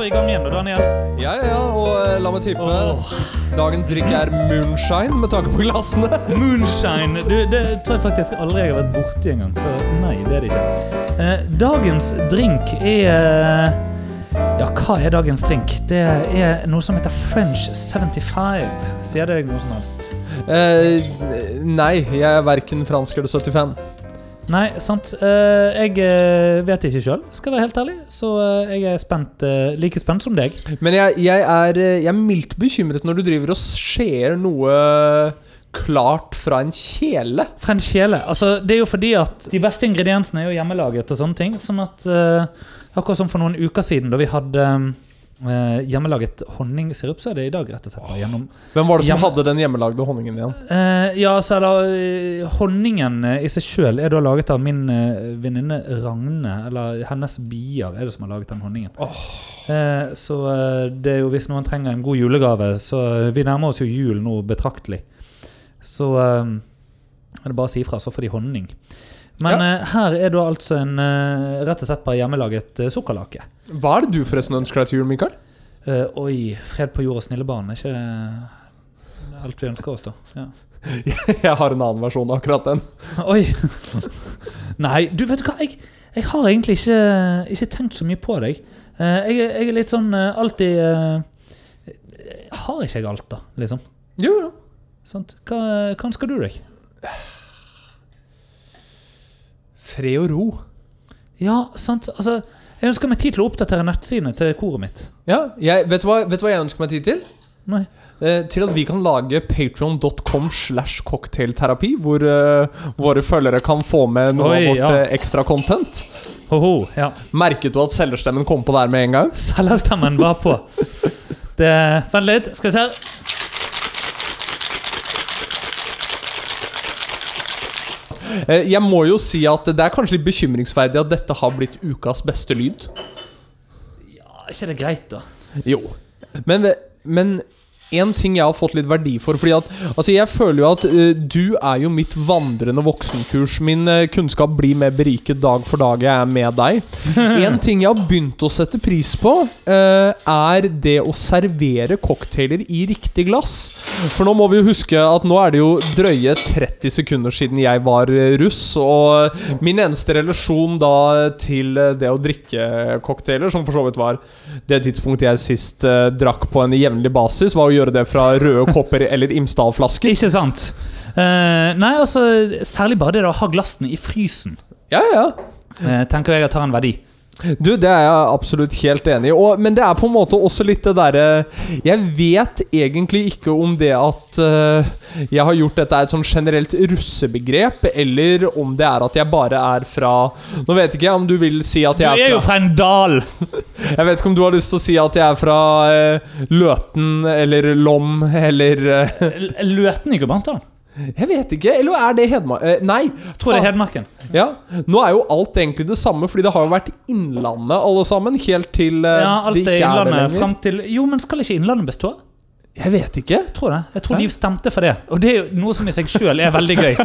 var vi i gang igjen, da, Daniel. Ja, ja, ja, og eh, la meg tippe. Oh. Dagens drikk er moonshine med tanke på glassene. moonshine! Du, det tror jeg faktisk aldri jeg har vært borti engang, så nei, det er det ikke. Eh, dagens drink er Ja, hva er dagens drink? Det er noe som heter French 75. Sier det deg noe som helst? Eh, nei, jeg er verken fransk eller 75. Nei, sant. Eh, jeg eh, vet ikke sjøl, skal være helt ærlig. Så eh, jeg er spent, like spent som deg. Men jeg, jeg, er, jeg er mildt bekymret når du driver og ser noe klart fra en kjele. Fra en kjele. Altså, det er jo fordi at de beste ingrediensene er jo hjemmelaget og sånne ting. Sånn at uh, Akkurat som for noen uker siden, da vi hadde eh, hjemmelaget honningsirup, så er det i dag rett og slett bare gjennom Hvem var det som Hjemme- hadde den hjemmelagde honningen igjen? Eh, ja, så er det eh, Honningen eh, i seg sjøl er da laget av min eh, venninne Ragne. Eller hennes bier er det som har laget den honningen. Eh, så eh, det er jo hvis noen trenger en god julegave, så eh, vi nærmer oss jo jul nå betraktelig. Så eh, er det bare å si ifra, så får de honning. Men Ja. eh, her er da altså en eh, rett og slett bare hjemmelaget eh, sukkerlake. Hva er det du forresten ønsker deg til jul, Mikael? Uh, oi, fred på jord og snille barn. Er ikke det alt vi ønsker oss, da? Ja. Jeg har en annen versjon av akkurat den. Oi! Nei, du vet du hva, jeg, jeg har egentlig ikke, ikke tenkt så mye på deg. Uh, jeg, jeg er litt sånn uh, alltid Har ikke jeg alt, da? Liksom. Jo, jo. Sant? Hva, hva ønsker du deg? Fred og ro. Ja, sant. Altså, jeg ønsker meg tid til å oppdatere nettsidene til koret mitt. Ja, jeg, vet, du hva, vet du hva jeg ønsker meg tid til? Nei. Eh, til at vi kan lage patreon.com slash cocktailterapi, hvor uh, våre følgere kan få med noe Oi, av vårt ja. eh, ekstra content. Ho-ho, ja. Merket du at selgerstemmen kom på der med en gang? Selgerstemmen var på. Det, vent litt, skal vi se. Jeg må jo si at det er kanskje litt bekymringsverdig at dette har blitt ukas beste lyd. Ja, er ikke det greit, da? Jo. Men, men en ting jeg har fått litt verdi for Fordi at Altså jeg føler jo at uh, du er jo mitt vandrende voksenkurs. Min uh, kunnskap blir mer beriket dag for dag jeg er med deg. En ting jeg har begynt å sette pris på, uh, er det å servere cocktailer i riktig glass. For nå må vi jo huske at nå er det jo drøye 30 sekunder siden jeg var russ. Og min eneste relasjon da til det å drikke cocktailer, som for så vidt var det tidspunktet jeg sist drakk på en jevnlig basis, var å gjøre det fra røde kopper eller Imsdal-flasker. Ikke sant? Eh, nei, altså, særlig bare det å ha glassene i frysen, Ja, ja. eh, tenker jeg at har en verdi. Du, det er jeg absolutt helt enig i. Og, men det er på en måte også litt det derre Jeg vet egentlig ikke om det at uh, jeg har gjort dette er et sånn generelt russebegrep, eller om det er at jeg bare er fra Nå vet ikke jeg om du vil si at jeg er fra Du er jo fra en dal! Jeg vet ikke om du har lyst til å si at jeg er fra uh, Løten eller Lom eller uh, Løten i Gudbrandsdalen? Jeg vet ikke. Eller er det Hedmark? Eh, nei. Tror det er. Hedmarken. Ja, Nå er jo alt egentlig det samme, Fordi det har jo vært Innlandet alle sammen, helt til eh, Ja, alt det er ikke er det Innlandet lenger. fram til Jo, men skal ikke Innlandet bestå? Jeg vet ikke. Jeg tror det. Jeg tror de stemte for det. Og det er jo noe som i seg sjøl er veldig gøy.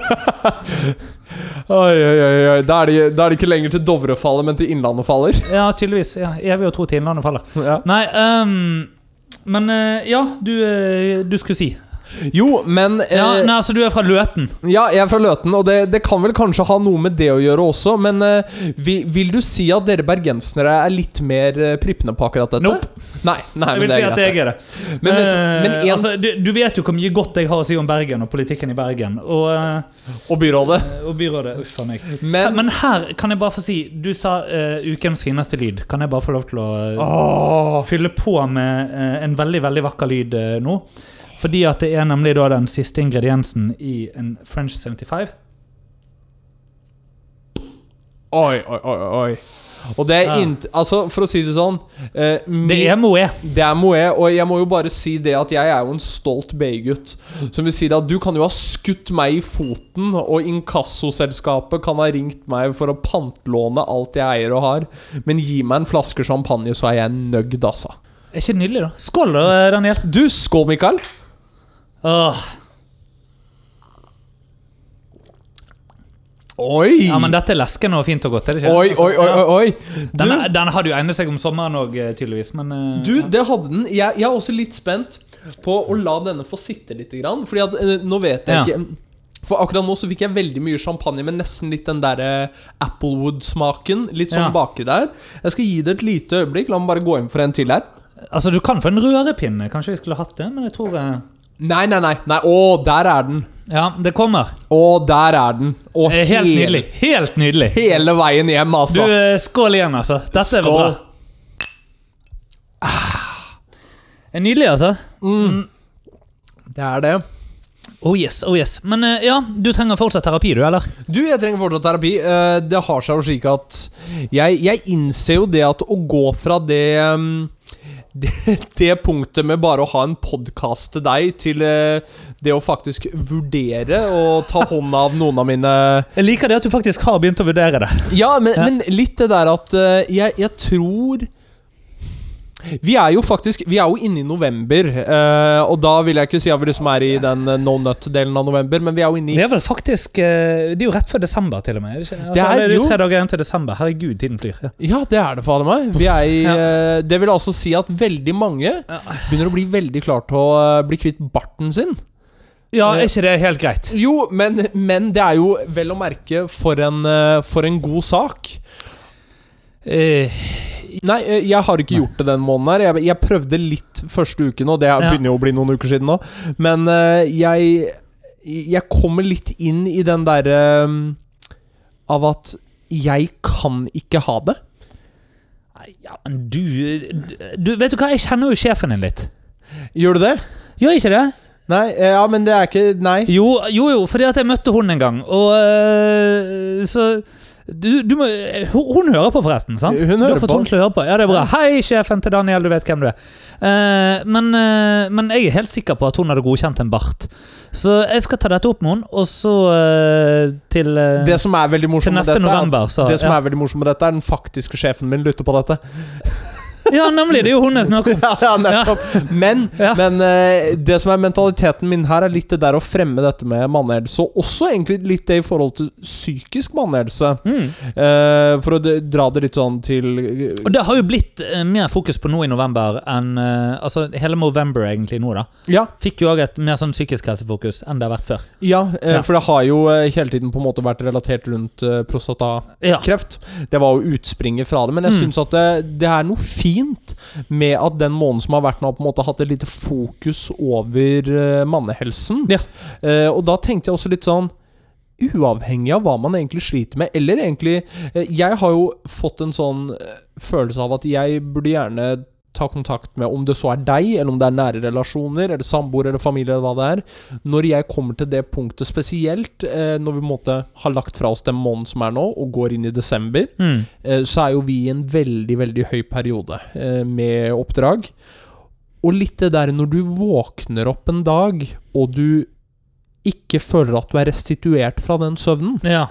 Oi, oi, oi. Da, er det, da er det ikke lenger til Dovrefallet, men til Innlandet faller. Ja, tydeligvis. Ja, evig å tro til Innlandet faller. Ja. Nei, um, men eh, ja, du, eh, du skulle si. Jo, men eh, Ja, nei, altså, du er fra Løten. Ja, jeg er fra Løten, og det, det kan vel kanskje ha noe med det å gjøre også, men eh, vil, vil du si at dere bergensere er litt mer eh, prippende på akkurat dette? Nope. Nei, nei Jeg men vil det si at jeg er det. Men, vet, du- Eh, men en, altså, du, du vet jo hvor mye godt jeg har å si om Bergen og politikken i Bergen. Og, eh, Og byrådet. og byrådet. Uff a meg. Men, Men her kan jeg bare få si Du sa eh, ukens fineste lyd. Kan jeg bare få lov til å eh, Åh, fylle på med eh, en veldig veldig vakker lyd eh, nå? Fordi at det er nemlig da den siste ingrediensen i en French 75. Oi, oi, oi, oi. Og det er Ja. int... Altså, for å si det sånn eh, Det er Moe. Det er Moe, og jeg må jo bare si det at jeg er jo en stolt BI-gutt. Som vil si det at du kan jo ha skutt meg i foten, og inkassoselskapet kan ha ringt meg for å pantlåne alt jeg eier og har, men gi meg en flaske champagne, så er jeg nøgd, altså. Er ikke det nydelig, da? Skål, da, Daniel. Du, skål, Mikael. Åh. Oi! Ja, men dette er leskende og fint og godt, er det ikke? Oi, oi, oi, oi, oi. Du, Den, den hadde jo egnet seg om sommeren òg, tydeligvis, men eh, du, det hadde den. Jeg, jeg er også litt spent på å la denne få sitte litt. Grann, fordi at eh, nå vet jeg Ja. ikke For akkurat nå så fikk jeg veldig mye champagne med nesten litt den der eh, Applewood-smaken. Litt sånn Ja. baki der. Jeg skal gi det et lite øyeblikk. La meg bare gå inn for en til her. Altså, du kan få en rørepinne. Kanskje vi skulle hatt det, men jeg tror eh, Nei, nei, nei. nei. Å, der er den. Ja, det kommer. Å, der er den. Å, helt, Helt nydelig. Helt nydelig. Hele veien hjem, altså. Du, skål igjen, altså. Dette var bra. Skål. er Nydelig, altså. Det er det. Oh yes, oh yes. Men eh, ja, du trenger fortsatt terapi, du, eller? Du, jeg trenger fortsatt terapi. Eh, Det har seg jo slik at jeg, jeg innser jo det at å gå fra det um, det, det punktet med bare å ha en podkast til deg, til eh, det å faktisk vurdere å ta hånd av noen av mine Jeg liker det at du faktisk har begynt å vurdere det. Ja, men, Ja. men litt det der at eh, jeg, jeg tror Vi er jo faktisk Vi er jo inne i november, eh, og da vil jeg ikke si at vi liksom er i den eh, no nut-delen av november, men vi er jo inne i Det er vel faktisk eh, Det er jo rett før desember, til og med. er Det, ikke? Altså, Det er det er jo jo- tre dager igjen til desember. Herregud, tiden flyr. Ja. Ja, det er det, fader meg. Vi er i, eh, Det vil altså si at veldig mange begynner å bli veldig klar til å eh, bli kvitt barten sin. ja, er ikke det helt greit? Jo, men, men det er jo vel å merke for en, eh, for en god sak. Eh, Nei, eh, jeg har ikke gjort det den måneden her. Jeg, jeg prøvde litt første uken, og det begynner jo å bli noen uker siden nå. Men eh, jeg Jeg kommer litt inn i den derre Av at jeg kan ikke ha det. Ja, men du, du Vet du hva, jeg kjenner jo sjefen din litt. Gjør du det? Gjør jeg ikke det? Nei, eh, ja, men det er ikke Nei. Jo, jo, jo fordi at jeg møtte hun en gang, og øh, så du, du må, hun, hun hører på, forresten. sant? Hun du hører på. hun høre på. Ja, det er bra. Hei, sjefen til Daniel, du vet hvem du er. Uh, men, uh, men jeg er helt sikker på at hun hadde godkjent en bart. Så jeg skal ta dette opp med henne, og så uh, til, Det som er veldig morsomt med dette, er november. Så, det som ja. er veldig morsomt med dette, er den faktiske sjefen min lytter på dette. Ja, nemlig! Det er jo hun jeg snakker om. Ja, nettopp. Men, men uh, det som er mentaliteten min her, er litt det der å fremme dette med mannehelse. Og også egentlig litt det i forhold til psykisk mannehelse. Mm. Uh, for å dra det litt sånn til Og det har jo blitt uh, mer fokus på nå i november enn Altså hele November egentlig nå, da. Ja, Fikk jo òg et mer sånn psykisk helsefokus enn det har vært før. ja, for det har jo hele tiden på en måte vært relatert rundt prostatakreft. Det var jo utspringet fra det. Men jeg Mm. syns at det, det er noe fint med at den måneden som har vært nå, har på en måte hatt et lite fokus over eh, mannehelsen. Ja. Eh, og da tenkte jeg også litt sånn Uavhengig av hva man egentlig sliter med, eller egentlig eh, Jeg har jo fått en sånn følelse av at jeg burde gjerne ta kontakt med, om det så er deg, eller om det er nære relasjoner, eller samboer, eller familie, eller hva det er, når jeg kommer til det punktet spesielt, eh, når vi på en måte har lagt fra oss den måneden som er nå, og går inn i desember, Mm. eh, så er jo vi i en veldig, veldig høy periode eh, med oppdrag. Og litt det der når du våkner opp en dag, og du ikke føler at du er restituert fra den søvnen, Ja.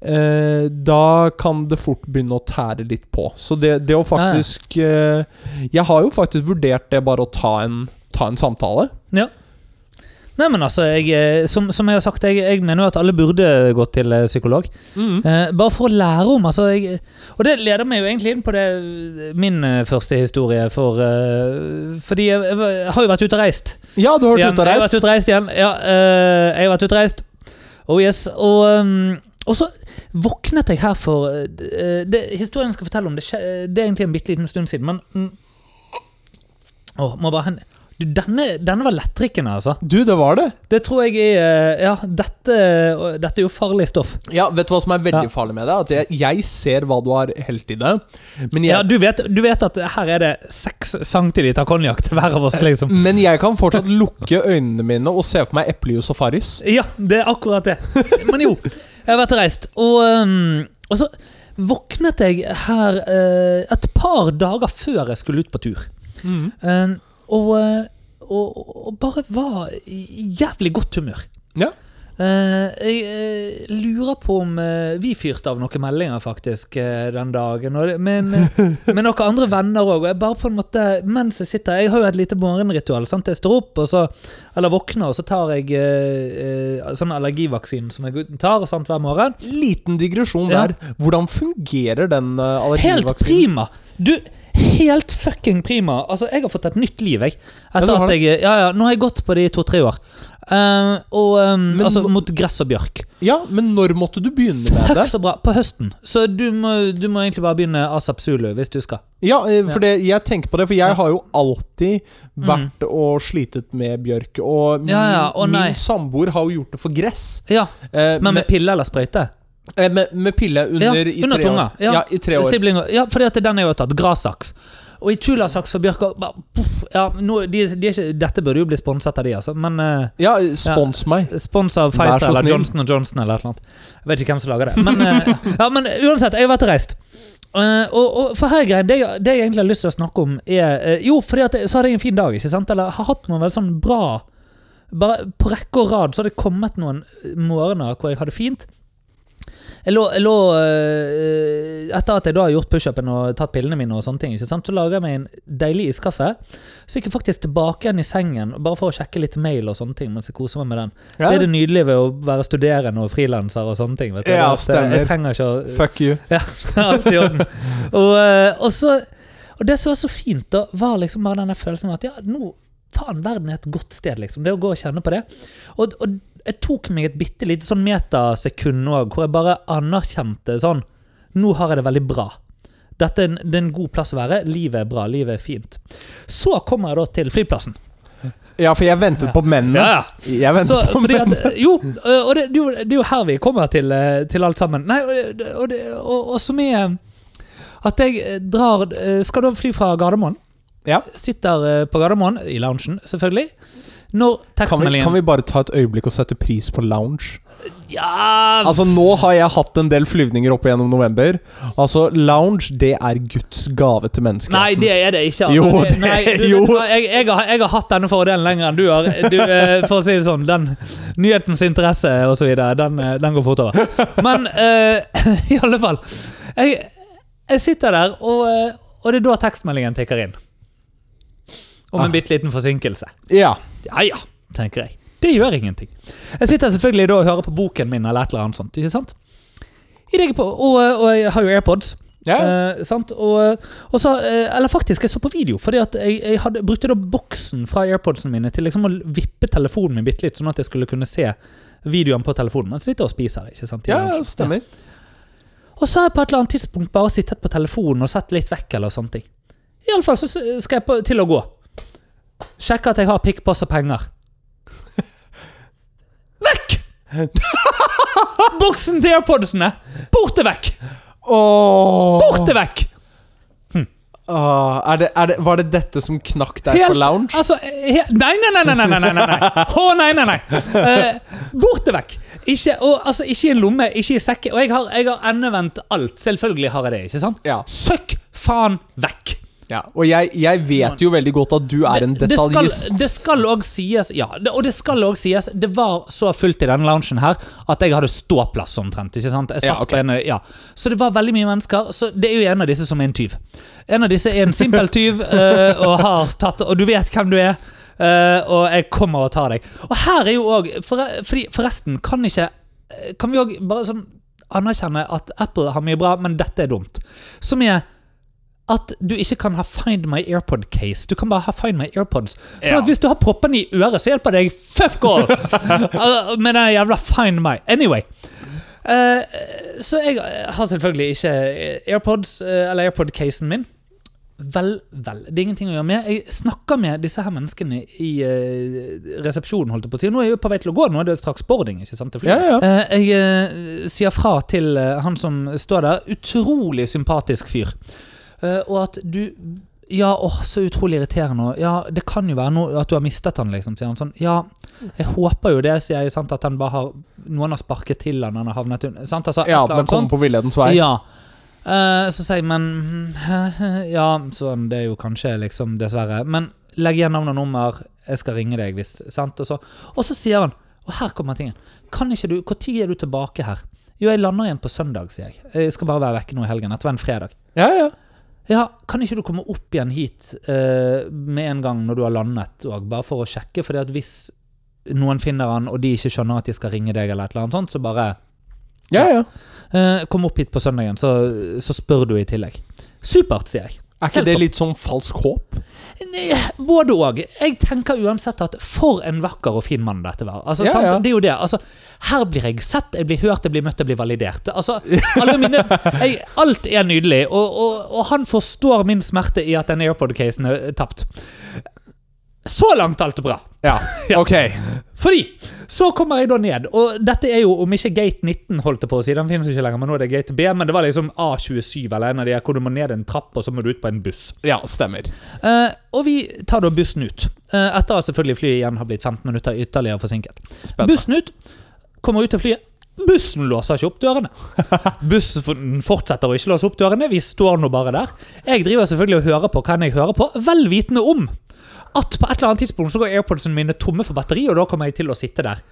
Eh, da kan det fort begynne å tære litt på. Så det, det å faktisk eh, Jeg har jo faktisk vurdert det bare å ta en, ta en samtale. Nei, men altså, jeg, eh, som, som jeg har sagt, jeg, jeg mener jo at alle burde gått til psykolog. psykolog. Eh, bare for å lære om. Altså, jeg, og det leder meg jo egentlig inn på det, min eh, første historie. For, uh, fordi jeg, har jo vært ute og reist. Ja, du har vært ute og Jeg har reist. vært ute og reist igjen. Ja, uh, jeg har vært ute og reist. Oh yes. Og, um, og så våknet jeg her for eh, det, Historien jeg skal fortelle om, det, det er egentlig en bitte liten stund siden, men mm, Åh, må bare hende. Du, denne, denne var lettdrikkende, altså. Du, det var det. Det tror jeg er eh, Ja, dette, dette er jo farlig stoff. Ja, Vet du hva som er veldig Ja. farlig med det? At jeg, jeg ser hva du har helt i det. Men jeg, Ja, du vet, du vet at her er det seks centiliter konjakk til hver av oss, liksom. Men jeg kan fortsatt lukke øynene mine og se for meg eplejus og Farris. Ja, det er akkurat det. Men jo, jeg har vært og reist, og, um, og så våknet jeg her uh, et par dager før jeg skulle ut på tur. Eh, og, eh, og, og bare var i jævlig godt humør. Ja. Eh, jeg eh, lurer på om eh, vi fyrte av noen meldinger faktisk den dagen. Og men med noen andre venner òg. Bare på en måte mens jeg sitter Jeg har jo et lite morgenritual. Sant? Jeg står opp, og så, eller våkner, og så tar jeg eh, sånn allergivaksinen som jeg tar sant, hver morgen. Liten digresjon Ja. der. Hvordan fungerer den allergivaksinen? Helt prima! Du, helt fucking prima. Altså, jeg har fått et nytt liv, jeg. Ja, Etter har at jeg Ja, ja, nå har jeg gått på det i to-tre år. Eh, og um, Men Altså mot gress og bjørk. Ja, men når måtte du begynne med Fuck det? så bra. På høsten. Så du må, du må egentlig bare begynne asap zulu hvis du skal. Ja, eh, for det, jeg tenker på det, for jeg har jo alltid Mm. vært og slitet med bjørk. Og min, Ja, ja, min samboer har jo gjort det for gress. Ja, Eh, Men med med, pille eller sprøyte? Eh, med, med pille under, Ja, i under tre tunga, år. ja. Ja, i tre år. Siblinger. ja, fordi at den er jo tatt. Grasaks. Og i tulasaks og bjørk og- bare, puff, ja, nå, de, de ikke, Dette burde jo bli sponset av de, altså. Men uh, Ja, spons meg. spons av Pfizer eller. Johnson Johnson eller noe. Jeg vet ikke hvem som lager det. Men, uh, ja, men uansett, jeg har vært og reist. Uh, og, og for her greien, det, det jeg egentlig har lyst til å snakke om, er Jo, fordi at så hadde jeg en fin dag, ikke sant? Eller har hatt noen veldig sånn bra Bare På rekke og rad så har det kommet noen morgener hvor jeg hadde fint. Jeg lå, jeg lå øh, Etter at jeg da har gjort pushupen og tatt pillene mine, og sånne ting så lager jeg meg en deilig iskaffe. Så gikk jeg faktisk tilbake igjen i sengen bare for å sjekke litt mail og sånne ting. mens jeg koser meg med den Ja. Det er det nydelige ved å være studerende og frilanser og sånne ting. Vet du? Ja, øh, stemmer. Jeg trenger ikke å Fuck you. ja, alt i orden. Og, øh, og, så, og det som var så fint, da, var liksom bare denne følelsen av at ja, nå Faen, verden er et godt sted, liksom. Det å gå og kjenne på det. Og, og jeg tok meg et bitte lite sånn metasekund òg, hvor jeg bare anerkjente sånn Nå har jeg det veldig bra. Dette er en, det er en god plass å være. Livet er bra, livet er fint. Så kommer jeg da til flyplassen. Ja, for jeg ventet på mennene. Ja, ja. Jeg ventet Så, på fordi at, jo, og det, det, er jo, er her vi kommer til, eh, til alt sammen. Nei, og, og, og, og som er at jeg drar eh, Skal da fly fra Gardermoen. Ja. Sitter eh, på Gardermoen, i loungen selvfølgelig. Når Kan vi, kan vi bare ta et øyeblikk og sette pris på lounge? Ja Altså, nå har jeg hatt en del flyvninger opp gjennom november. Altså, lounge, det er Guds gave til mennesket. Nei, det er det ikke. Altså. Jo, Det- nei, du, jo. du Jeg, jeg, har, jeg har hatt denne fordelen lenger enn du har. Du, eh, for å si det sånn, den nyhetens interesse osv., den, eh, den går fort over. Men uh, i alle fall jeg, jeg sitter der, og, og det er da tekstmeldingen tikker inn. Om en Ah. bitte liten forsinkelse. Ja. Ja ja, tenker jeg. Det gjør ingenting. Jeg sitter selvfølgelig da og hører på boken min eller et eller annet sånt. ikke sant? På, og, og jeg har jo AirPods. ja. Eh, sant? Og, og så, eh, eller faktisk, jeg så på video, fordi at jeg, jeg hadde, brukte da boksen fra AirPodsene mine til liksom å vippe telefonen min bitte litt, sånn at jeg skulle kunne se videoen på telefonen Men sitter og spiser. ikke sant? i ja, stemmer. stemmer. Og så har jeg på et eller annet tidspunkt bare sittet på telefonen og sett litt vekk, eller sånne ting. Iallfall så skal jeg på, til å gå. Sjekk at jeg har pikkpass og penger. Vekk! Boksen til airpodsene! Borte vekk! Oh. Borte vekk! Oh, er det, er det, var det dette som knakk deg helt, på lounge? Altså, helt, nei, nei, nei! nei, nei, nei, nei. Oh, nei, nei, nei. Uh, borte vekk! Ikke, og, altså, ikke i en lomme, ikke i sekken. Og jeg har, har endevendt alt. Selvfølgelig har jeg det. ikke sant? Ja. Søkk faen vekk! Ja. Og jeg, jeg vet jo veldig godt at du er en detaljist. Det skal òg sies, ja, det, og det skal òg sies Det var så fullt i denne loungen her at jeg hadde ståplass omtrent. ikke sant? Ja, okay. på en, ja. Så det var veldig mye mennesker. Så det er jo en av disse som er en tyv. En av disse er en simpel tyv uh, og har tatt Og du vet hvem du er. Uh, og jeg kommer og tar deg. Og her er jo òg for, Forresten, kan ikke Kan vi òg bare sånn anerkjenne at Apple har mye bra, men dette er dumt. Som er at du ikke kan ha Find my AirPod case. Du kan bare ha Find my AirPods. Sånn Ja. at hvis du har proppene i øret, så hjelper det deg fuck all! Altså, Med den jævla Find my. Anyway. Uh, så jeg har selvfølgelig ikke AirPods, uh, eller AirPod-casen min. Vel, vel. Det er ingenting å gjøre med. Jeg snakker med disse her menneskene i uh, resepsjonen. holdt jeg på å si. Nå er jeg jo på vei til å gå. Nå er det straks boarding. ikke sant? Ja, ja. Uh, jeg eh, sier fra til eh, han som står der. Utrolig sympatisk fyr. Eh, og at du Ja, åh, så utrolig irriterende. Ja, det kan jo være noe, at du har mistet han, liksom. Sier han sånn. Ja, jeg håper jo det, sier jeg. sant, At han bare har Noen har sparket til han, han har havnet under sant, altså, ja, den kommer på villedens vei. Ja. Eh, så sier jeg, men Ja, sånn, det er jo kanskje liksom Dessverre. Men legg igjen navn og nummer, jeg skal ringe deg hvis Sant? Og så, og så sier han Og her kommer tingen. Kan ikke du, Når er du tilbake her? Jo, jeg lander igjen på søndag, sier jeg. Jeg skal bare være vekke nå i helgen. Dette var en fredag. Ja, ja. Ja, Kan ikke du komme opp igjen hit eh, med en gang når du har landet, og bare for å sjekke? For hvis noen finner han, og de ikke skjønner at de skal ringe deg, eller et eller annet sånt, så bare ja, ja. eh, kom opp hit på søndagen, så, så spør du i tillegg. Supert, sier jeg. Er ikke det litt sånn falsk håp? Både òg. Jeg tenker uansett at for en vakker og fin mann dette var. Altså, Ja, sant? ja. Det er jo det. Altså, her blir jeg sett, jeg blir hørt, jeg blir møtt, jeg blir validert. Altså, mine, jeg, alt er nydelig, og, og, og han forstår min smerte i at den AirPod-casen er tapt. Så langt alt er bra. Ja. Ok. Fordi så kommer jeg da ned, og dette er jo om ikke gate 19, holdt jeg på å si, den finnes ikke lenger, men nå er det gate B, men det var liksom A27 eller en av de her hvor du må ned en trapp, og så må du ut på en buss. Ja, stemmer. Eh, og vi tar da bussen ut. Eh, etter at selvfølgelig flyet igjen har blitt 15 minutter ytterligere forsinket. Spennende. Bussen ut, kommer ut til flyet. Bussen låser ikke opp dørene. Bussen fortsetter å ikke låse opp dørene. Vi står nå bare der. Jeg driver selvfølgelig og hører på hva jeg hører på, vel vitende om at på et eller annet tidspunkt så går AirPodsene mine tomme for batteri, og da kommer jeg til å sitte der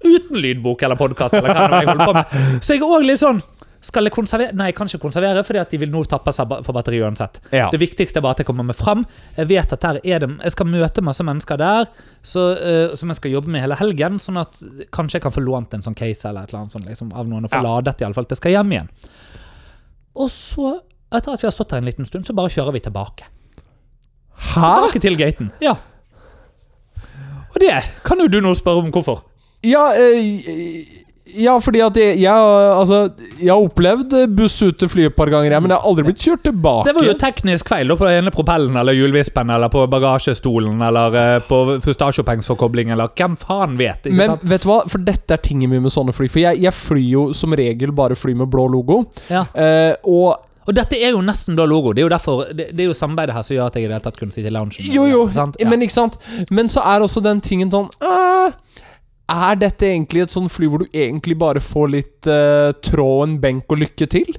uten lydbok eller podkast eller hva jeg holder på med. Så jeg er òg litt sånn skal jeg konservere? Nei, jeg kan ikke konservere, fordi at de vil nå tappe seg for batteri uansett. Ja. Det viktigste er bare at jeg kommer meg fram. Jeg vet at her er det Jeg skal møte masse mennesker der så, uh, som jeg skal jobbe med hele helgen. Sånn at kanskje jeg kan få lånt en sånn case eller et eller annet sånt, liksom, av noen og få Ja. ladet i alle fall til jeg skal hjem igjen. Og så, etter at vi har stått her en liten stund, så bare kjører vi tilbake. Hæ? Tilbake til gaten. Ja. Og det kan jo du nå spørre om hvorfor. Ja, eh, ja fordi at jeg, jeg, altså, jeg har opplevd buss ut til flyet et par ganger, men jeg har aldri blitt kjørt tilbake. Det var jo teknisk feil da, på den ene propellen eller hjulvispen eller på bagasjestolen eller eh, på pustasjepengsforkobling eller hvem faen vet. ikke men sant? vet du hva, for dette er tingen min med sånne fly. For jeg, jeg flyr jo som regel bare fly med blå logo. Ja. Eh, og Og dette er jo nesten da logo. Det er jo derfor Det, det er jo samarbeidet her som gjør at jeg i det hele tatt kunne sitte i loungen. Jo, jo. Ja. men ikke sant Men så er også den tingen sånn uh, Er dette egentlig et sånn fly hvor du egentlig bare får litt uh, tråd, en benk og lykke til?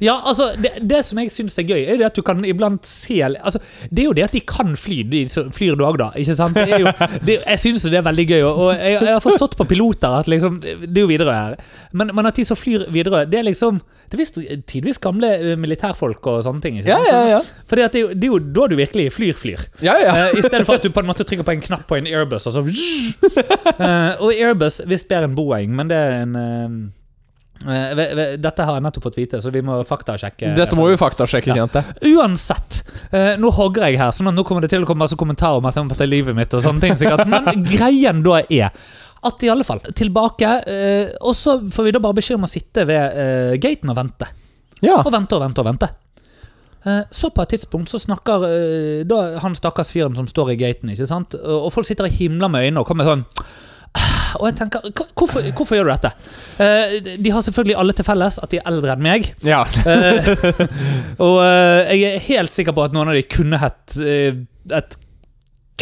Ja, altså, det, det som jeg syns er gøy, er det at du kan iblant se altså, Det er jo det at de kan fly, de flyr du òg, da. Ikke sant? Det jo, det, jeg syns det er veldig gøy, og, jeg, jeg har forstått på piloter at liksom Det er jo Widerøe her, men, men at de som flyr Widerøe, det er liksom Det er visst tidvis gamle eh, militærfolk og sånne ting. Ikke sant? ja. ja, at det, er det er jo da du virkelig flyr, flyr. Ja, ja. Uh, I stedet for at du på en måte trykker på en knapp på en Airbus, og så uh, Og Airbus visst bedre enn Boeing, men det er en ve- Dette har jeg nettopp fått vite, så vi må faktasjekke. Dette må vi faktasjekke, Ja. Kjente. Uansett, eh, nå hogger jeg her, sånn at nå kommer det til å komme masse kommentarer om at jeg må ta livet mitt og sånne ting. sikkert Men greien da er at i alle fall, tilbake, eh, og så får vi da bare beskjed om å sitte ved eh, gaten og vente. Ja. Og vente og vente og vente. Eh, Så på et tidspunkt så snakker eh, da han stakkars fyren som står i gaten, ikke sant? Og folk sitter og himler med øynene og kommer sånn Og jeg tenker, hvorfor, hvorfor gjør du dette? Eh, De har selvfølgelig alle til felles at de er eldre enn meg. ja. Eh, og eh, jeg er helt sikker på at noen av de kunne hett et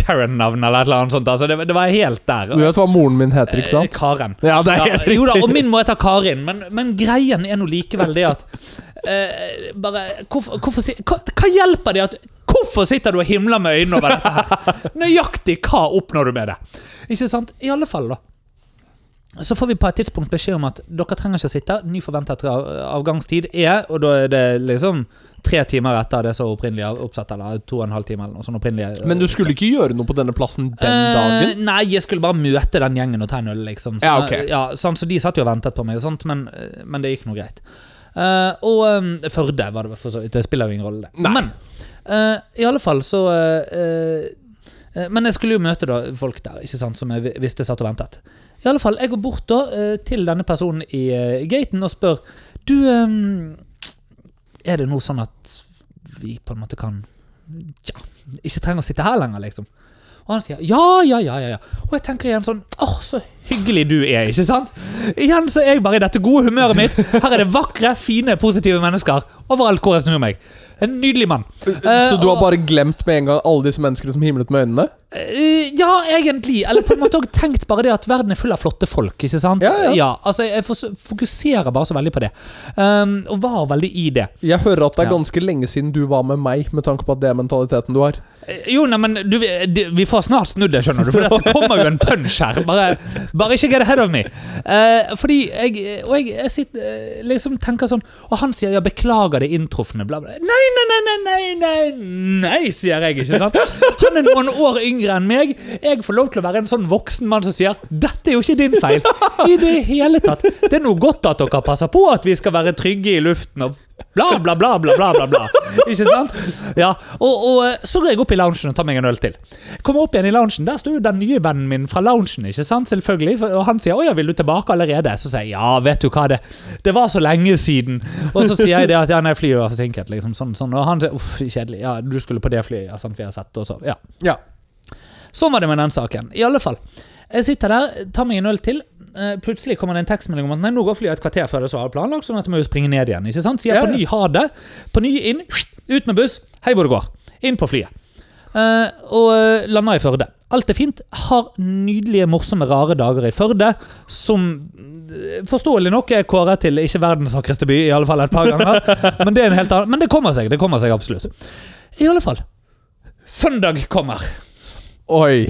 Karen-navn eller et eller annet sånt. Altså, det, det var helt der. Du vet hva moren min heter, ikke sant? Karen. Ja, det er Ja, jo da, og min må hete Karin, men, men greien er nå likevel det at eh, Bare hvorfor, hvorfor si, hva, hva hjelper det at Hvorfor sitter du og himler med øynene over dette her? Nøyaktig hva oppnår du med det? Ikke sant? I alle fall, da. Så får vi på et tidspunkt beskjed om at dere trenger ikke å sitte. Ny forventet avgangstid er, og da er det liksom tre timer etter det som opprinnelig er oppsatt, eller to og en halv time, eller noe sånt opprinnelig. Men du skulle ikke gjøre noe på denne plassen den Eh, dagen? nei, jeg skulle bare møte den gjengen og ta en øl, liksom. Så, Ja, okay. ja, sant, så de satt jo og ventet på meg, og sånt, men, eh, men det gikk nå greit. Uh, og um, Førde var det for så vidt. Det spiller jo ingen rolle, det. Nei. Men eh, i alle fall så eh, eh, Men jeg skulle jo møte da folk der ikke sant, som jeg visste satt og ventet. I alle fall, Jeg går bort da eh, til denne personen i eh, gaten og spør Du, eh, er det nå sånn at vi på en måte kan Ja, ikke trenger å sitte her lenger, liksom? Og han sier ja, ja, ja, ja, ja. Og jeg tenker igjen sånn Åh, så hyggelig du er, ikke sant? Igjen så er jeg bare i dette gode humøret mitt. Her er det vakre, fine, positive mennesker overalt hvor jeg snur meg. En nydelig mann. Så du har bare glemt med en gang alle disse menneskene som himlet med øynene? Eh, ja, egentlig. Eller på en måte òg tenkt bare det at verden er full av flotte folk. ikke sant? Ja, ja. altså Jeg fokuserer bare så veldig på det. Um, og var veldig i det. Jeg hører at det er Ja. ganske lenge siden du var med meg, med tanke på at det er mentaliteten du har. Jo, nei, men du, vi vi får snart snudd det, skjønner du. For det kommer jo en punch her. Bare, bare ikke get ahead of me. Eh, fordi jeg Og jeg, jeg sitter, eh, liksom tenker sånn Og han sier ja, 'beklager det inntrufne', bla, bla. Nei, nei, nei, nei, nei, nei, nei, sier jeg, ikke sant? Han er noen år yngre enn meg. Jeg får lov til å være en sånn voksen mann som sier 'dette er jo ikke din feil'. I det hele tatt. Det er noe godt at dere passer på at vi skal være trygge i luften og bla, bla, bla, bla, bla, bla, bla. Ikke sant? Ja, og, og eh, så går jeg opp i loungen og tar meg en øl til. Kommer opp igjen i loungen, der står jo den nye vennen min fra loungen, ikke sant? Selvfølgelig. Og han sier 'Å ja, vil du tilbake allerede?' Så sier jeg 'Ja, vet du hva, det, det var så lenge siden'. Og så sier jeg det at 'ja, nei, flyet var forsinket', liksom. Sånn, sånn. Og han sier 'uff, kjedelig'. Ja, du skulle på det flyet, ja, sant, vi har sett, og så, ja. Ja. Sånn var det med den saken. I alle fall. Jeg sitter der, tar meg en øl til. Eh, plutselig kommer det en tekstmelding om at nei, nå går flyet et kvarter før det så var planlagt, sånn at jeg må jo springe ned igjen. ikke sant? Sier Ja, på ny ha det. På ny inn, ut med buss. Hei hvor det går. Inn på flyet. Uh, og eh, lander i Førde. Alt er fint. Har nydelige, morsomme, rare dager i Førde, som forståelig nok er kåret til ikke verdens vakreste by, i alle fall et par ganger. Men det en helt annen Men det kommer seg. Det kommer seg absolutt. I alle fall. Søndag kommer. Oi.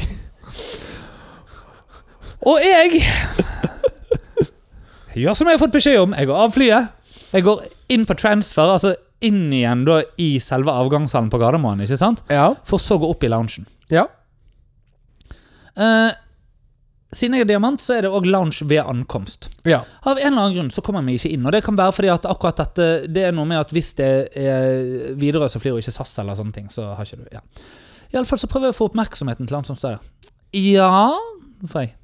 Og jeg gjør som jeg har fått beskjed om. Jeg går av flyet. Jeg går inn på transfer, altså inn igjen da i selve avgangshallen på Gardermoen. ikke sant? Ja. For så å gå opp i loungen. Ja. Eh, siden jeg er diamant, så er det òg lounge ved ankomst. Ja. Av en eller annen grunn så kommer meg ikke inn. Og det kan være fordi at akkurat dette Det er noe med at hvis det er Widerøe som flyr, og ikke SAS eller sånne ting, så har ikke du ja. Iallfall så prøver jeg å få oppmerksomheten til han som står der. Ja får jeg.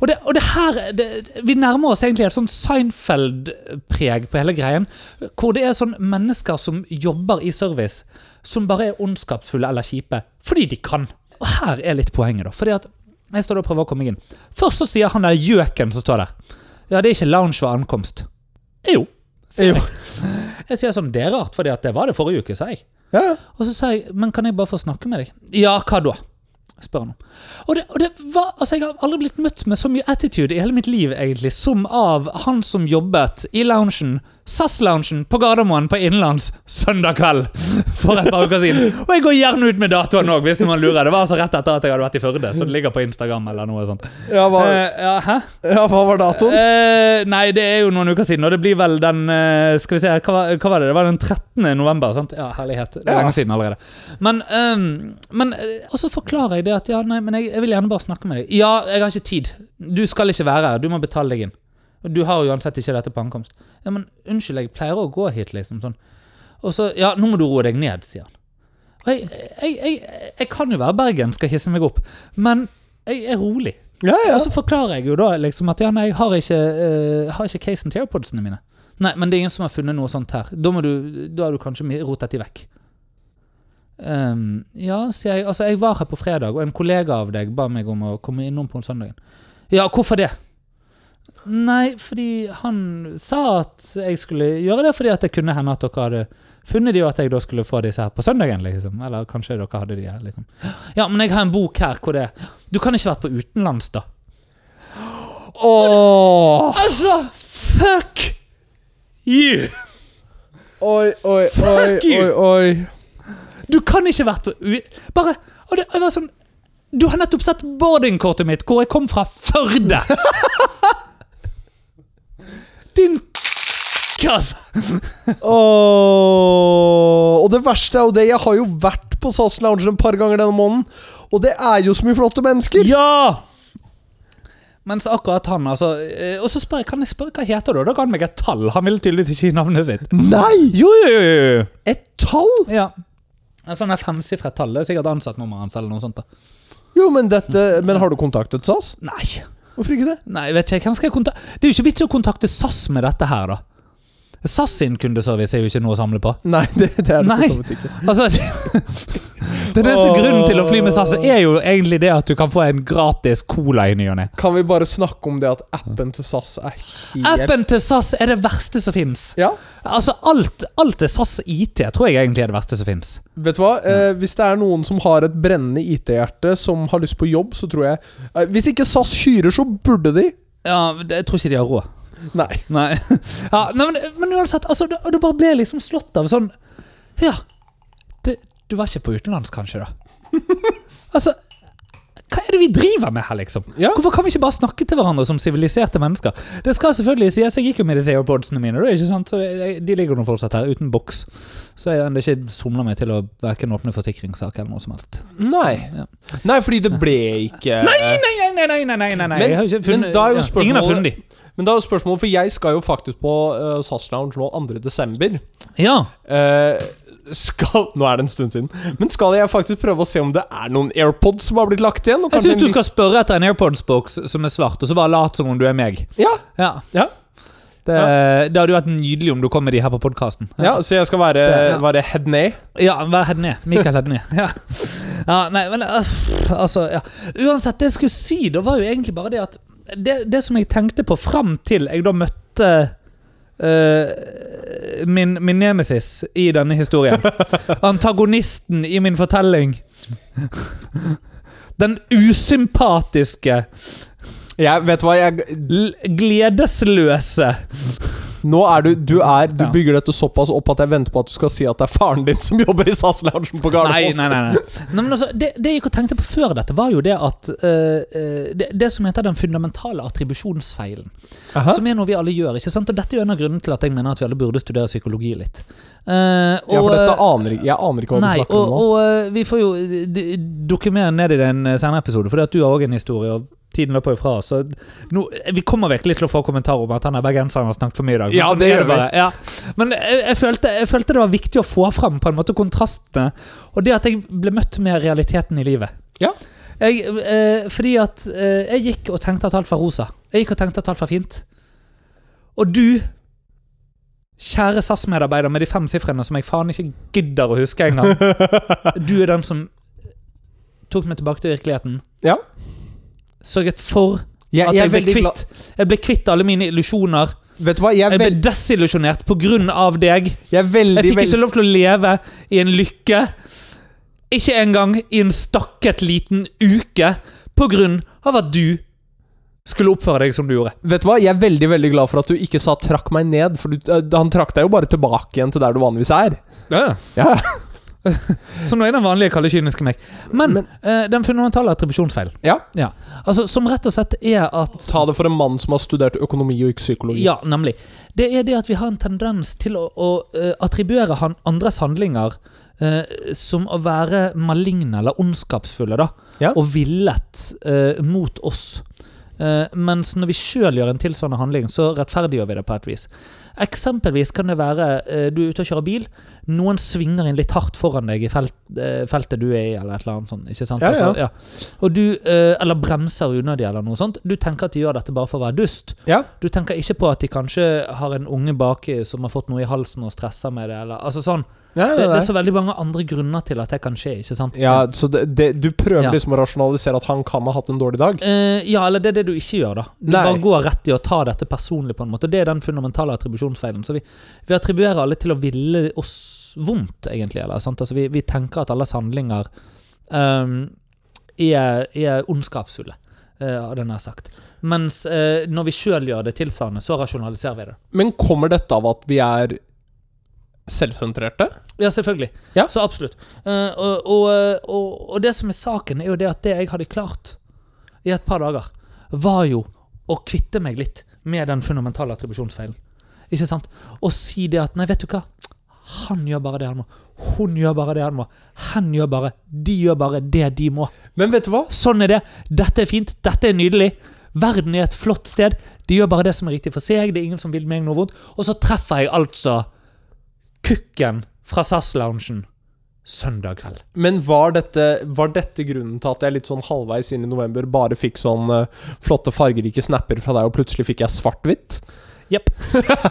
Og det, og det her det, Vi nærmer oss egentlig et sånn Seinfeld-preg på hele greien. Hvor det er sånn mennesker som jobber i service, som bare er ondskapsfulle eller kjipe fordi de kan. Og her er litt poenget, da. Fordi at jeg står og prøver å komme inn. Først så sier han der gjøken som står der Ja, det er ikke lounge ved ankomst. Jo. sier Jo. jeg. Jeg sier sånn, det er rart, fordi at det var det forrige uke, sa jeg. Ja. Og så sa jeg, men kan jeg bare få snakke med deg? Ja, hva da? Spør han om. Og det, og det var, altså Jeg har aldri blitt møtt med så mye attitude i hele mitt liv egentlig som av han som jobbet i loungen, SAS-loungen på Gardermoen på innenlands søndag kveld for et par uker siden. Og jeg går gjerne ut med datoen òg, hvis man lurer. Det var altså rett etter at jeg hadde vært i Førde, så det ligger på Instagram eller noe sånt. Ja, hva, uh, ja, hæ? ja, hva var datoen? Uh, nei, det er jo noen uker siden, og det blir vel den uh, Skal vi se, hva, hva var det? Det var den 13. november, sant? Ja, herlighet. Det er Ja. lenge siden allerede. Men, ehm, men Og så forklarer jeg det at ja, nei, men jeg, jeg vil gjerne bare snakke med deg. Ja, jeg har ikke tid. Du skal ikke være her. Du må betale deg inn. Du har jo uansett ikke dette på ankomst. Ja, men unnskyld, jeg pleier å gå hit, liksom. sånn. Og så Ja, nå må du roe deg ned, sier han. Og jeg, jeg, jeg, jeg kan jo være bergensk og hisse meg opp, men jeg er rolig. Ja, ja. Og så forklarer jeg jo da liksom at ja, nei, jeg har ikke, uh, har ikke casen til airpodsene mine. Nei, men det er ingen som har funnet noe sånt her. Da, må du, da har du kanskje rotet de vekk. Um, ja, sier jeg. Altså, jeg var her på fredag, og en kollega av deg ba meg om å komme innom på søndagen. Ja, hvorfor det? Nei, fordi han sa at jeg skulle gjøre det fordi at det kunne hende at dere hadde funnet de, og at jeg da skulle få disse her på søndagen, liksom. Eller kanskje dere hadde de her, liksom. Ja, men jeg har en bok her hvor det Du kan ikke vært på utenlands, da. Åh. Altså, fuck you! Oi, oi, oi, oi, oi. Du kan ikke vært på u... Bare og det, var sånn Du har nettopp sett boardingkortet mitt, hvor jeg kom fra Førde! Din altså. oh, Og det verste er jo det, jeg har jo vært på SAS Lounge et par ganger denne måneden, og det er jo så mye flotte mennesker. Ja! Mens akkurat han, altså eh, Og så spør jeg, kan jeg spørre hva heter du? Da ga han meg et tall. Han ville tydeligvis ikke gi navnet sitt. Nei! Jo, jo, jo, jo. Et tall? Ja. En sånn her femsifret tall. Det er sikkert ansattnummeret hans eller noe sånt. da Jo, men dette Men har du kontaktet SAS? Nei. Hvorfor ikke det? Nei, vet ikke, hvem skal jeg kontakte? Det er jo ikke vits å kontakte SAS med dette her, da. SAS sin kundeservice er jo ikke noe å samle på. Nei, det, det er det Nei. ikke. Altså Det Åh. grunnen til å fly med SAS er jo egentlig det at du kan få en gratis cola i ny og ne. Kan vi bare snakke om det at appen til SAS er helt Appen til SAS er det verste som fins. Ja, Altså, alt, alt er SAS IT tror jeg egentlig er det verste som fins. vet du hva? Eh, hvis det er noen som har et brennende IT-hjerte som har lyst på jobb, så tror jeg eh, Hvis ikke SAS kyrer, så burde de. Ja, jeg tror ikke de har råd. Nei. Nei. Ja, nei men, men uansett, altså, det, det bare ble liksom slått av sånn Ja. Du var ikke på utenlands, kanskje, da? Altså hva er det vi driver med her, liksom? Ja. Hvorfor kan vi ikke bare snakke til hverandre som siviliserte mennesker? Det skal selvfølgelig sies, jeg gikk jo med disse airpodsene mine, ikke sant? Så de ligger nå fortsatt her, uten boks. Så jeg har ikke somla meg til å verken åpne forsikringssak eller noe som helst. Nei. Ja. Nei, fordi det ble ikke Nei, nei, nei, nei, nei, nei, nei, nei. Men- funnet, men da er jo ja, Ingen har funnet de. Men da er jo spørsmålet, for jeg skal jo faktisk på uh, SAS Lounge nå 2.12. Ja. Eh, skal Nå er det en stund siden. Men skal jeg faktisk prøve å se om det er noen AirPods som har blitt lagt igjen? Jeg syns du skal spørre etter en AirPods-boks som er svart, og så bare lat som om du er meg. Ja, Ja. Ja. Det, det hadde jo vært nydelig om du kom med de her på podkasten. ja, så jeg skal være, Det- ja. være head ned. Ja, vær Hedne. Mikael Hedne. Ja. ja, nei, men øh, altså ja. Uansett, det jeg skulle si, da var jo egentlig bare det at Det, det som jeg tenkte på fram til jeg da møtte øh, min, min nemesis i denne historien. Antagonisten i min fortelling. Den usympatiske, Jeg, vet hva, jeg gledesløse Nå er du Du er Du bygger dette såpass opp at jeg venter på at du skal si at det er faren din som jobber i SAS Lounge på Nei, Gardermoen. nei, nei. nei. nei men altså, det, det jeg gikk og tenkte på før dette, var jo det at øh, det, det som heter den fundamentale attribusjonsfeilen. Aha. Som er noe vi alle gjør. ikke sant? Og Dette er jo en av grunnene til at jeg mener at vi alle burde studere psykologi litt. Eh, ja, for dette aner ikke Jeg aner ikke hva Nei, du snakker og, om nå. og uh, vi får jo dukke mer ned i det i en senere episode, at du har òg en historie. og Tiden løper jo fra oss. Vi kommer virkelig til å få kommentarer om at han er bergenseren har snakket for mye i dag. men Ja, det gjør vi. bare. Ja. Men jeg, jeg, følte, jeg følte det var viktig å få fram på en måte kontrastene, og det at jeg ble møtt med realiteten i livet. Ja. Jeg, eh, fordi at eh, jeg gikk og tenkte at alt var rosa. Jeg gikk og tenkte at alt var fint. Og du, kjære SAS-medarbeider med de fem sifrene som jeg faen ikke gidder å huske engang, du er den som tok meg tilbake til virkeligheten. Ja. Sørget for Jeg, at jeg, jeg ble kvitt Jeg ble kvitt alle mine illusjoner. Vet du hva, jeg Jeg ble desillusjonert av deg. jeg veldig, Jeg fikk ikke lov til å leve i en lykke. Ikke engang i en stakket liten uke av at du skulle oppføre deg som du gjorde. Vet du hva, Jeg er veldig veldig glad for at du ikke sa 'trakk meg ned', for du, eh, han trakk deg jo bare tilbake igjen til der du vanligvis er. Ja, Ja, Som nå er den vanlige kalde, kyniske meg. Men, Men- eh, den fundamentale attribusjonsfeilen, ja. altså, som rett og slett er at Ta det for en mann som har studert økonomi og ikke psykologi. Ja, nemlig. Det er det at vi har en tendens til å, å eh, attribuere han, andres handlinger eh, som å være maligne eller ondskapsfulle, da. Ja. Og villet eh, mot oss. Eh, mens når vi sjøl gjør en tilsvarende handling, så rettferdiggjør vi det på et vis. Eksempelvis kan det være eh, du er ute og kjører bil. Noen svinger inn litt hardt foran deg i felt, eh, feltet du er i, eller et eller annet sånt. Ikke sant? Ja, ja. Altså, ja. Og du, eh, eller bremser unødig, eller noe sånt. Du tenker at de gjør dette bare for å være dust. Du tenker ikke på at de kanskje har en unge baki som har fått noe i halsen og stresser med det. Eller, altså sånn. Ja, Det, ja, det er så veldig mange andre grunner til at det kan skje. ikke sant? ja så det, det, du prøver Ja. liksom å rasjonalisere at han kan ha hatt en dårlig dag? Eh, ja, eller det er det du ikke gjør. da Du Nei. bare går rett i å ta dette personlig. på en måte Det er den fundamentale attribusjonsfeilen. Så vi, vi attribuerer alle til å ville oss vondt, egentlig. Eller, sant? Altså, vi, vi tenker at alles handlinger um, er, er ondskapsfulle, uh, hadde jeg nær sagt. Mens uh, når vi sjøl gjør det tilsvarende, så rasjonaliserer vi det. Men kommer dette av at vi er selvsentrerte? Ja, selvfølgelig. Ja. Så absolutt. Uh, og, og, og, og det som er saken, er jo det at det jeg hadde klart i et par dager, var jo å kvitte meg litt med den fundamentale attribusjonsfeilen. Ikke sant? Og si det at Nei, vet du hva? Han gjør bare det han må. Hun gjør bare det han må. Hen gjør bare De gjør bare det de må. Men vet du hva? Sånn er det. Dette er fint. Dette er nydelig. Verden er et flott sted. De gjør bare det som er riktig for seg. Det er ingen som vil meg noe vondt. Og så treffer jeg altså kukken fra SAS-loungen søndag kveld. Men var dette, var dette grunnen til at jeg litt sånn halvveis inn i november bare fikk sånn eh, flotte, fargerike snapper fra deg, og plutselig fikk jeg svart-hvitt? Jepp.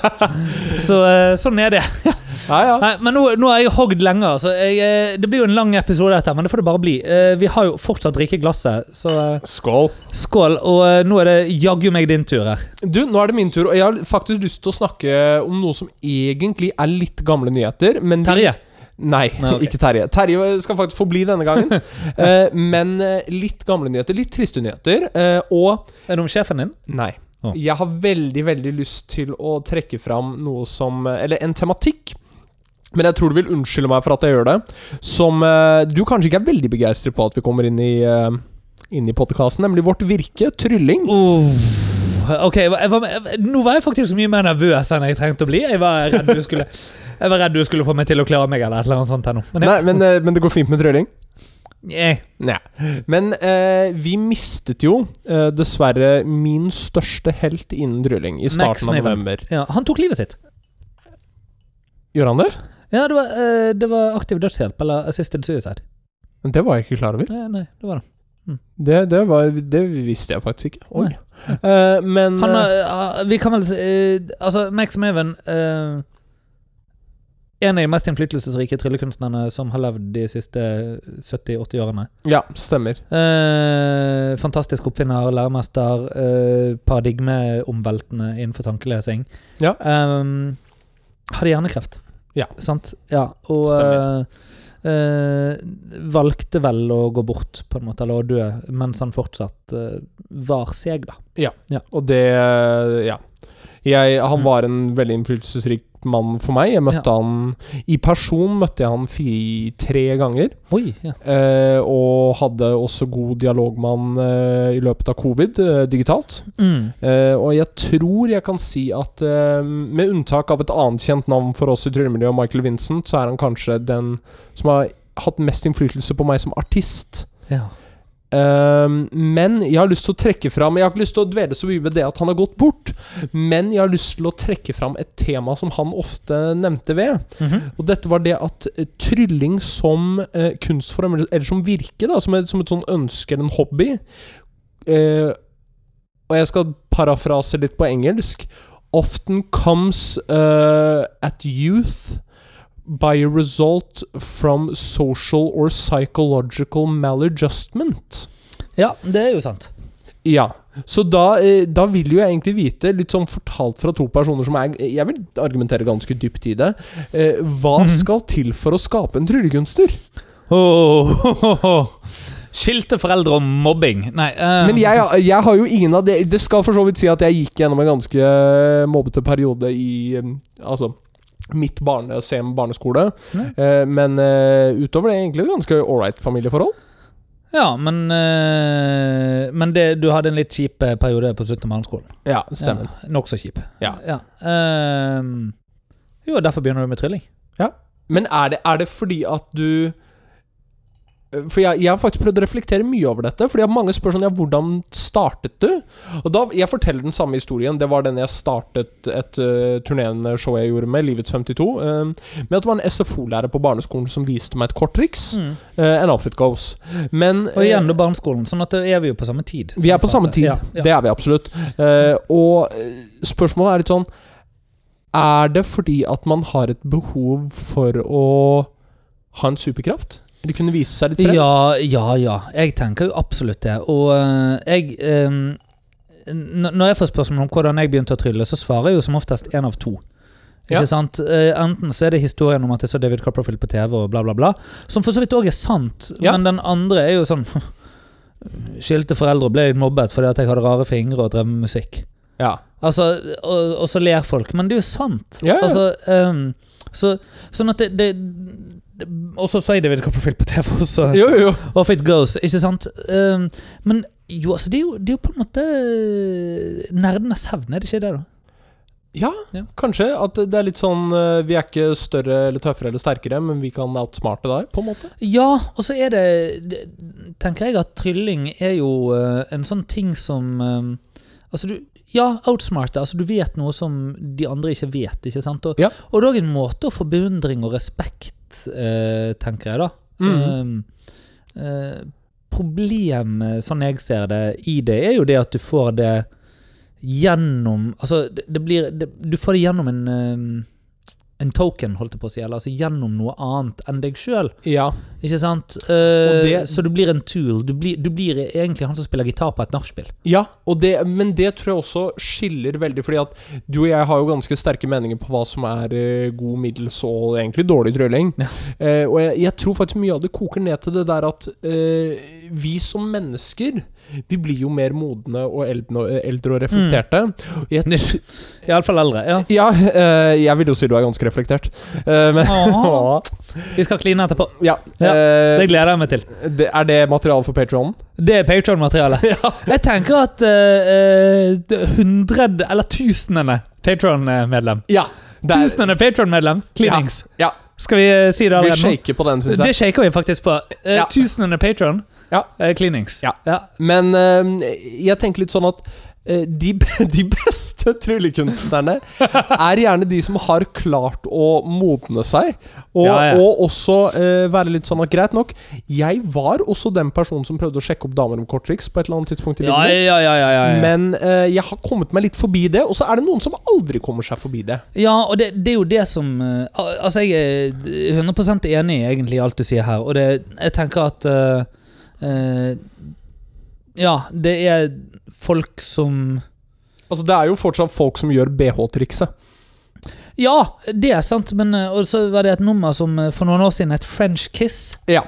så eh, sånn er det. Ja, ja. Nei, men nå, nå er jeg hogd lenge. så Jeg, eh, det blir jo en lang episode, dette, men det får det bare bli. Eh, vi har jo fortsatt rike glasset, så Skål. skål. Og nå er det jaggu meg din tur her. Du, nå er det min tur, og jeg har faktisk lyst til å snakke om noe som egentlig er litt gamle nyheter. Men Terje. Nei, Nei, okay. ikke Terje. Terje skal faktisk få bli denne gangen. Men litt gamle nyheter. Litt triste nyheter. og Er det om sjefen din? Nei. Jeg har veldig, veldig lyst til å trekke fram noe som Eller en tematikk Men jeg tror du vil unnskylde meg for at jeg gjør det. Som eh, du kanskje ikke er veldig begeistret på at vi kommer inn i, uh, inn i podkasten, nemlig vårt virke, trylling. ok, jeg var, Nå var jeg faktisk mye mer nervøs enn jeg trengte å bli. Jeg var redd du skulle, jeg var redd du skulle få meg til å klare meg. eller et eller annet sånt her nå. Men, Nei, men, eh, men det går fint med trylling? Nei. Men eh, vi mistet jo eh, dessverre min største helt innen drylling i starten av november. ja, han tok livet sitt. Gjorde han det? Ja, det var, eh, det var aktiv dødshjelp, eller assisted suicide. Men Det var jeg ikke klar over. Nei, nei, det var det. Det, det, var, det visste jeg faktisk ikke. Oi. Eh, men Han, har- vi kan vel si eh, Altså, Max Maven eh, En av de mest innflytelsesrike tryllekunstnerne som har levd de siste 70-80 årene. Ja, stemmer. Eh, fantastisk oppfinner, læremester, eh, paradigmeomveltende innenfor tankelesing. Ja. Eh, hadde hjernekreft. Ja. Sant? Ja, og Stemmer. eh, eh, valgte vel å gå bort, på en måte, eller å dø, mens han fortsatt eh, var seg, da. Ja, Og det Ja. Jeg, han Mm. var en veldig innflytelsesrik mann for meg. Jeg møtte han I person møtte jeg han fire, tre ganger. Oi, ja. Eh, og hadde også god dialog med han eh, i løpet av covid, eh, digitalt. Mm. Eh, og jeg tror jeg kan si at eh, med unntak av et annet kjent navn for oss i tryllemiljøet, Michael Vincent, så er han kanskje den som har hatt mest innflytelse på meg som artist. ja. Eh, men jeg har lyst til å trekke fram Jeg har ikke lyst til å dvele så mye ved det at han har gått bort, men jeg har lyst til å trekke fram et tema som han ofte nevnte ved. Mhm. Og dette var det at eh, trylling som uh, kunstform, eller, eller som virke, da, som et, som et sånn ønske eller en hobby uh, Og jeg skal parafrase litt på engelsk. Often comes uh, at youth by a result from social or psychological maladjustment. ja, det er jo sant. Ja. Så da, eh, da vil jo jeg egentlig vite, litt sånn fortalt fra to personer som er Jeg vil argumentere ganske dypt i det. Eh, hva Mhm. skal til for å skape en tryllekunstner? Oh, Skilte foreldre og mobbing. Nei um. Men jeg, jeg har jo ingen av det Det skal for så vidt si at jeg gikk gjennom en ganske mobbete periode i Altså mitt barne, sem barneskole. Ja. Eh, men eh, utover det egentlig ganske ålreit familieforhold. Ja, men eh, Men det, du hadde en litt kjip eh, periode på slutten av barneskolen. Ja, stemmer. Ja, Nokså kjip. Ja. Ehm, jo, derfor begynner du med trylling. Men er det, er det fordi at du For jeg, jeg har faktisk prøvd å reflektere mye over dette. Fordi jeg har mange spør sånn Ja, hvordan startet du? Og da, Jeg forteller den samme historien. Det var den jeg startet et uh, turnerende show jeg gjorde med, Livets 52. Uh, med at det var en SFO-lærer på barneskolen som viste meg et kort triks. Uh, en outfit goes. Men Og igjen, eh, da barneskolen. Sånn at det er vi jo på samme tid. vi er på samme tid. Ja, ja. Det er vi absolutt. Eh, og eh, spørsmålet er litt sånn Er det fordi at man har et behov for å ha en superkraft? Eller kunne vise seg litt frem? Ja, ja, ja. Jeg tenker jo absolutt det. Og uh, jeg um, Når jeg får spørsmål om hvordan jeg begynte å trylle, så svarer jeg jo som oftest én av to. Ikke Ja. sant? Uh, enten så er det historien om at jeg så David Copperfield på TV, og bla, bla, bla. Som for så vidt òg er sant, Ja. men den andre er jo sånn Skilte foreldre og ble mobbet fordi at jeg hadde rare fingre og drev med musikk. Ja. Altså, og, og så ler folk, men det er jo sant. Ja, ja. Altså, um, så, sånn at det, det, det Og så sier David Copperfield på TV også. Jo, jo. Off it goes, ikke sant? Um, men jo, altså, det er jo, det er jo på en måte eh, nerdenes hevn, er det ikke det, da? Ja, Ja. kanskje. At det er litt sånn eh, Vi er ikke større eller tøffere eller sterkere, men vi kan outsmarte deg, på en måte. Ja, og så er det, det Tenker jeg at trylling er jo eh, en sånn ting som Altså, du Ja, outsmarte. Altså, du vet noe som de andre ikke vet, ikke sant? Og, Ja. og det er òg en måte å få beundring og respekt, eh, tenker jeg, da. Mm. Eh, eh, problemet, sånn jeg ser det, i det, er jo det at du får det gjennom Altså, det, det blir det, Du får det gjennom en eh, en token, holdt jeg på å si, eller altså gjennom noe annet enn deg sjøl. Ja. Ikke sant? Eh, det- så du blir en tool. Du blir, du blir egentlig han som spiller gitar på et nachspiel. Ja, det, men det tror jeg også skiller veldig, fordi at du og jeg har jo ganske sterke meninger på hva som er uh, god, middels og egentlig dårlig trylling. Ja. Uh, og jeg, jeg tror faktisk mye av det koker ned til det der at vi som mennesker vi blir jo mer modne og eldre, eldre og reflekterte. Mm. Iallfall eldre. Ja. ja, jeg vil jo si du er ganske reflektert. Uh, men Vi skal kline etterpå. ja. Ja, eh, Det gleder jeg meg til. det, er det materiale for Patreon? Det er Patron-materiale. Jeg tenker at uh, hundrede, eller tusenende Patron-medlem Ja. Det er, Tusenende Patron-medlem, Cleanings. ja. Skal vi eh, si det Vi allerede nå? shaker på den, syns jeg. Det shaker vi faktisk på. Eh, Ja. Tusenende Patron, Ja. eh, Cleanings. Ja. ja. Men eh, jeg tenker litt sånn at eh, de, de beste tryllekunstnerne er gjerne de som har klart å modne seg. Og, Ja, ja. og også eh, være litt sånn at greit nok, jeg var også den personen som prøvde å sjekke opp damer om korttriks på et eller annet tidspunkt i livet ja, ja, ja, ja, ja. Men eh, jeg har kommet meg litt forbi det, og så er det noen som aldri kommer seg forbi det. Ja, og det, det er jo det som eh, Altså, jeg er 100 enig egentlig i alt du sier her, og det, jeg tenker at uh, eh, Ja, det er folk som Altså Det er jo fortsatt folk som gjør BH-trikset. Ja, det er sant, men eh, så var det et nummer som eh, for noen år siden het French Kiss. Ja.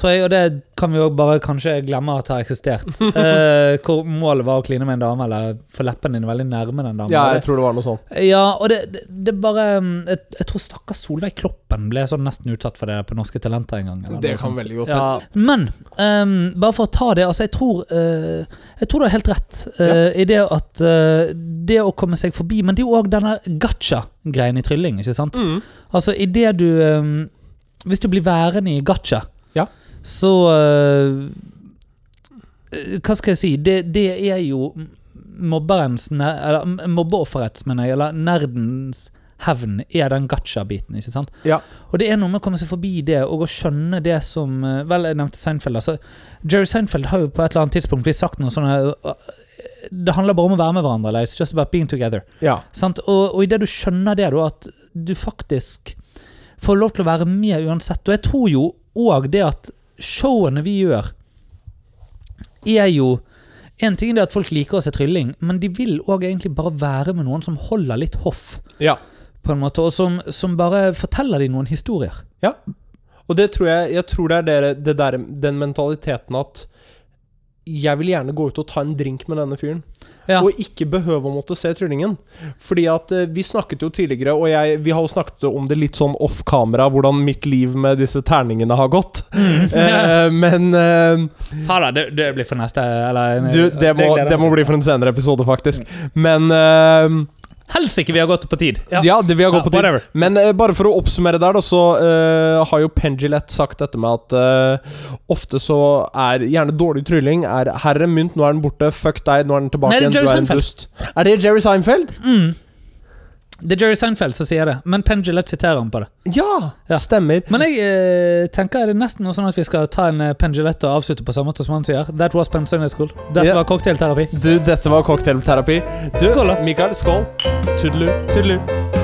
Tror jeg, og det kan vi jo bare kanskje glemme at har eksistert. Eh, hvor målet var å kline med en dame, eller få leppene dine veldig nærme den damen. ja, jeg tror det var noe sånt. Ja, og det, det, det bare mm, jeg, jeg tror stakkars Solveig Kloppen ble sånn nesten utsatt for det på Norske Talenter en gang. eller Det noe kan sånt. veldig godt ja. Men um, bare for å ta det altså Jeg tror uh, Jeg tror du har helt rett eh, i det at uh, det å komme seg forbi Men det er jo òg denne gacha-greien i trylling. ikke sant? Mm. Altså idet du um, Hvis du blir værende i gacha, Ja. Så eh, Hva skal jeg si? Det, det er jo mobberens Eller mobbeofferets, mener jeg, eller nerdens hevn, er den gacha-biten. ikke sant? Ja. Og det er noe med å komme seg forbi det, og å skjønne det som eh, Vel, jeg nevnte Seinfeld. altså Jerry Seinfeld har jo på et eller annet tidspunkt blitt sagt noe sånn eh, Det handler bare om å være med hverandre. Eller, it's just about being together. Ja. Sant? Og, og idet du skjønner det, da, at du faktisk får lov til å være med uansett. Og jeg tror jo òg det at showene vi gjør, er jo En ting er at folk liker å se trylling, men de vil òg egentlig bare være med noen som holder litt hoff, ja. på en måte, og som, som bare forteller dem noen historier. Ja. Og det tror jeg Jeg tror det er dere, det der, den mentaliteten at jeg vil gjerne gå ut og ta en drink med denne fyren. Ja. Og ikke behøve å måtte se tryllingen. Fordi at eh, vi snakket jo tidligere, og jeg, vi har jo snakket om det litt sånn off kamera, hvordan mitt liv med disse terningene har gått. Eh, men eh, Fara, det, det blir for neste eller, du, det må, det, det må bli for en senere episode, faktisk. Men eh, Helsike, vi har gått på tid! ja. det, vi har gått Ja, på tid. whatever. Men uh, bare for å oppsummere der, da, så uh, har jo Pendulette sagt dette med at uh, ofte så er gjerne dårlig trylling er Her er mynt, nå er den borte. Fuck deg, nå er den tilbake Nei, er igjen. Du er en Seinfeld. dust. Er det Jerry Seinfeld? Mm. Det er Jerry Seinfeld som sier det, men Penn Gillette siterer han på det. Ja, Ja. stemmer. Men jeg eh, tenker det er nesten noe sånn at vi skal ta en uh, Penn Gillette og avslutte på samme måte som han sier. That was Penn Sunday School. Dette Ja. var cocktailterapi. Du, dette var cocktailterapi. Du, Skål, da. Mikael, skål. Tudelu. Tudelu.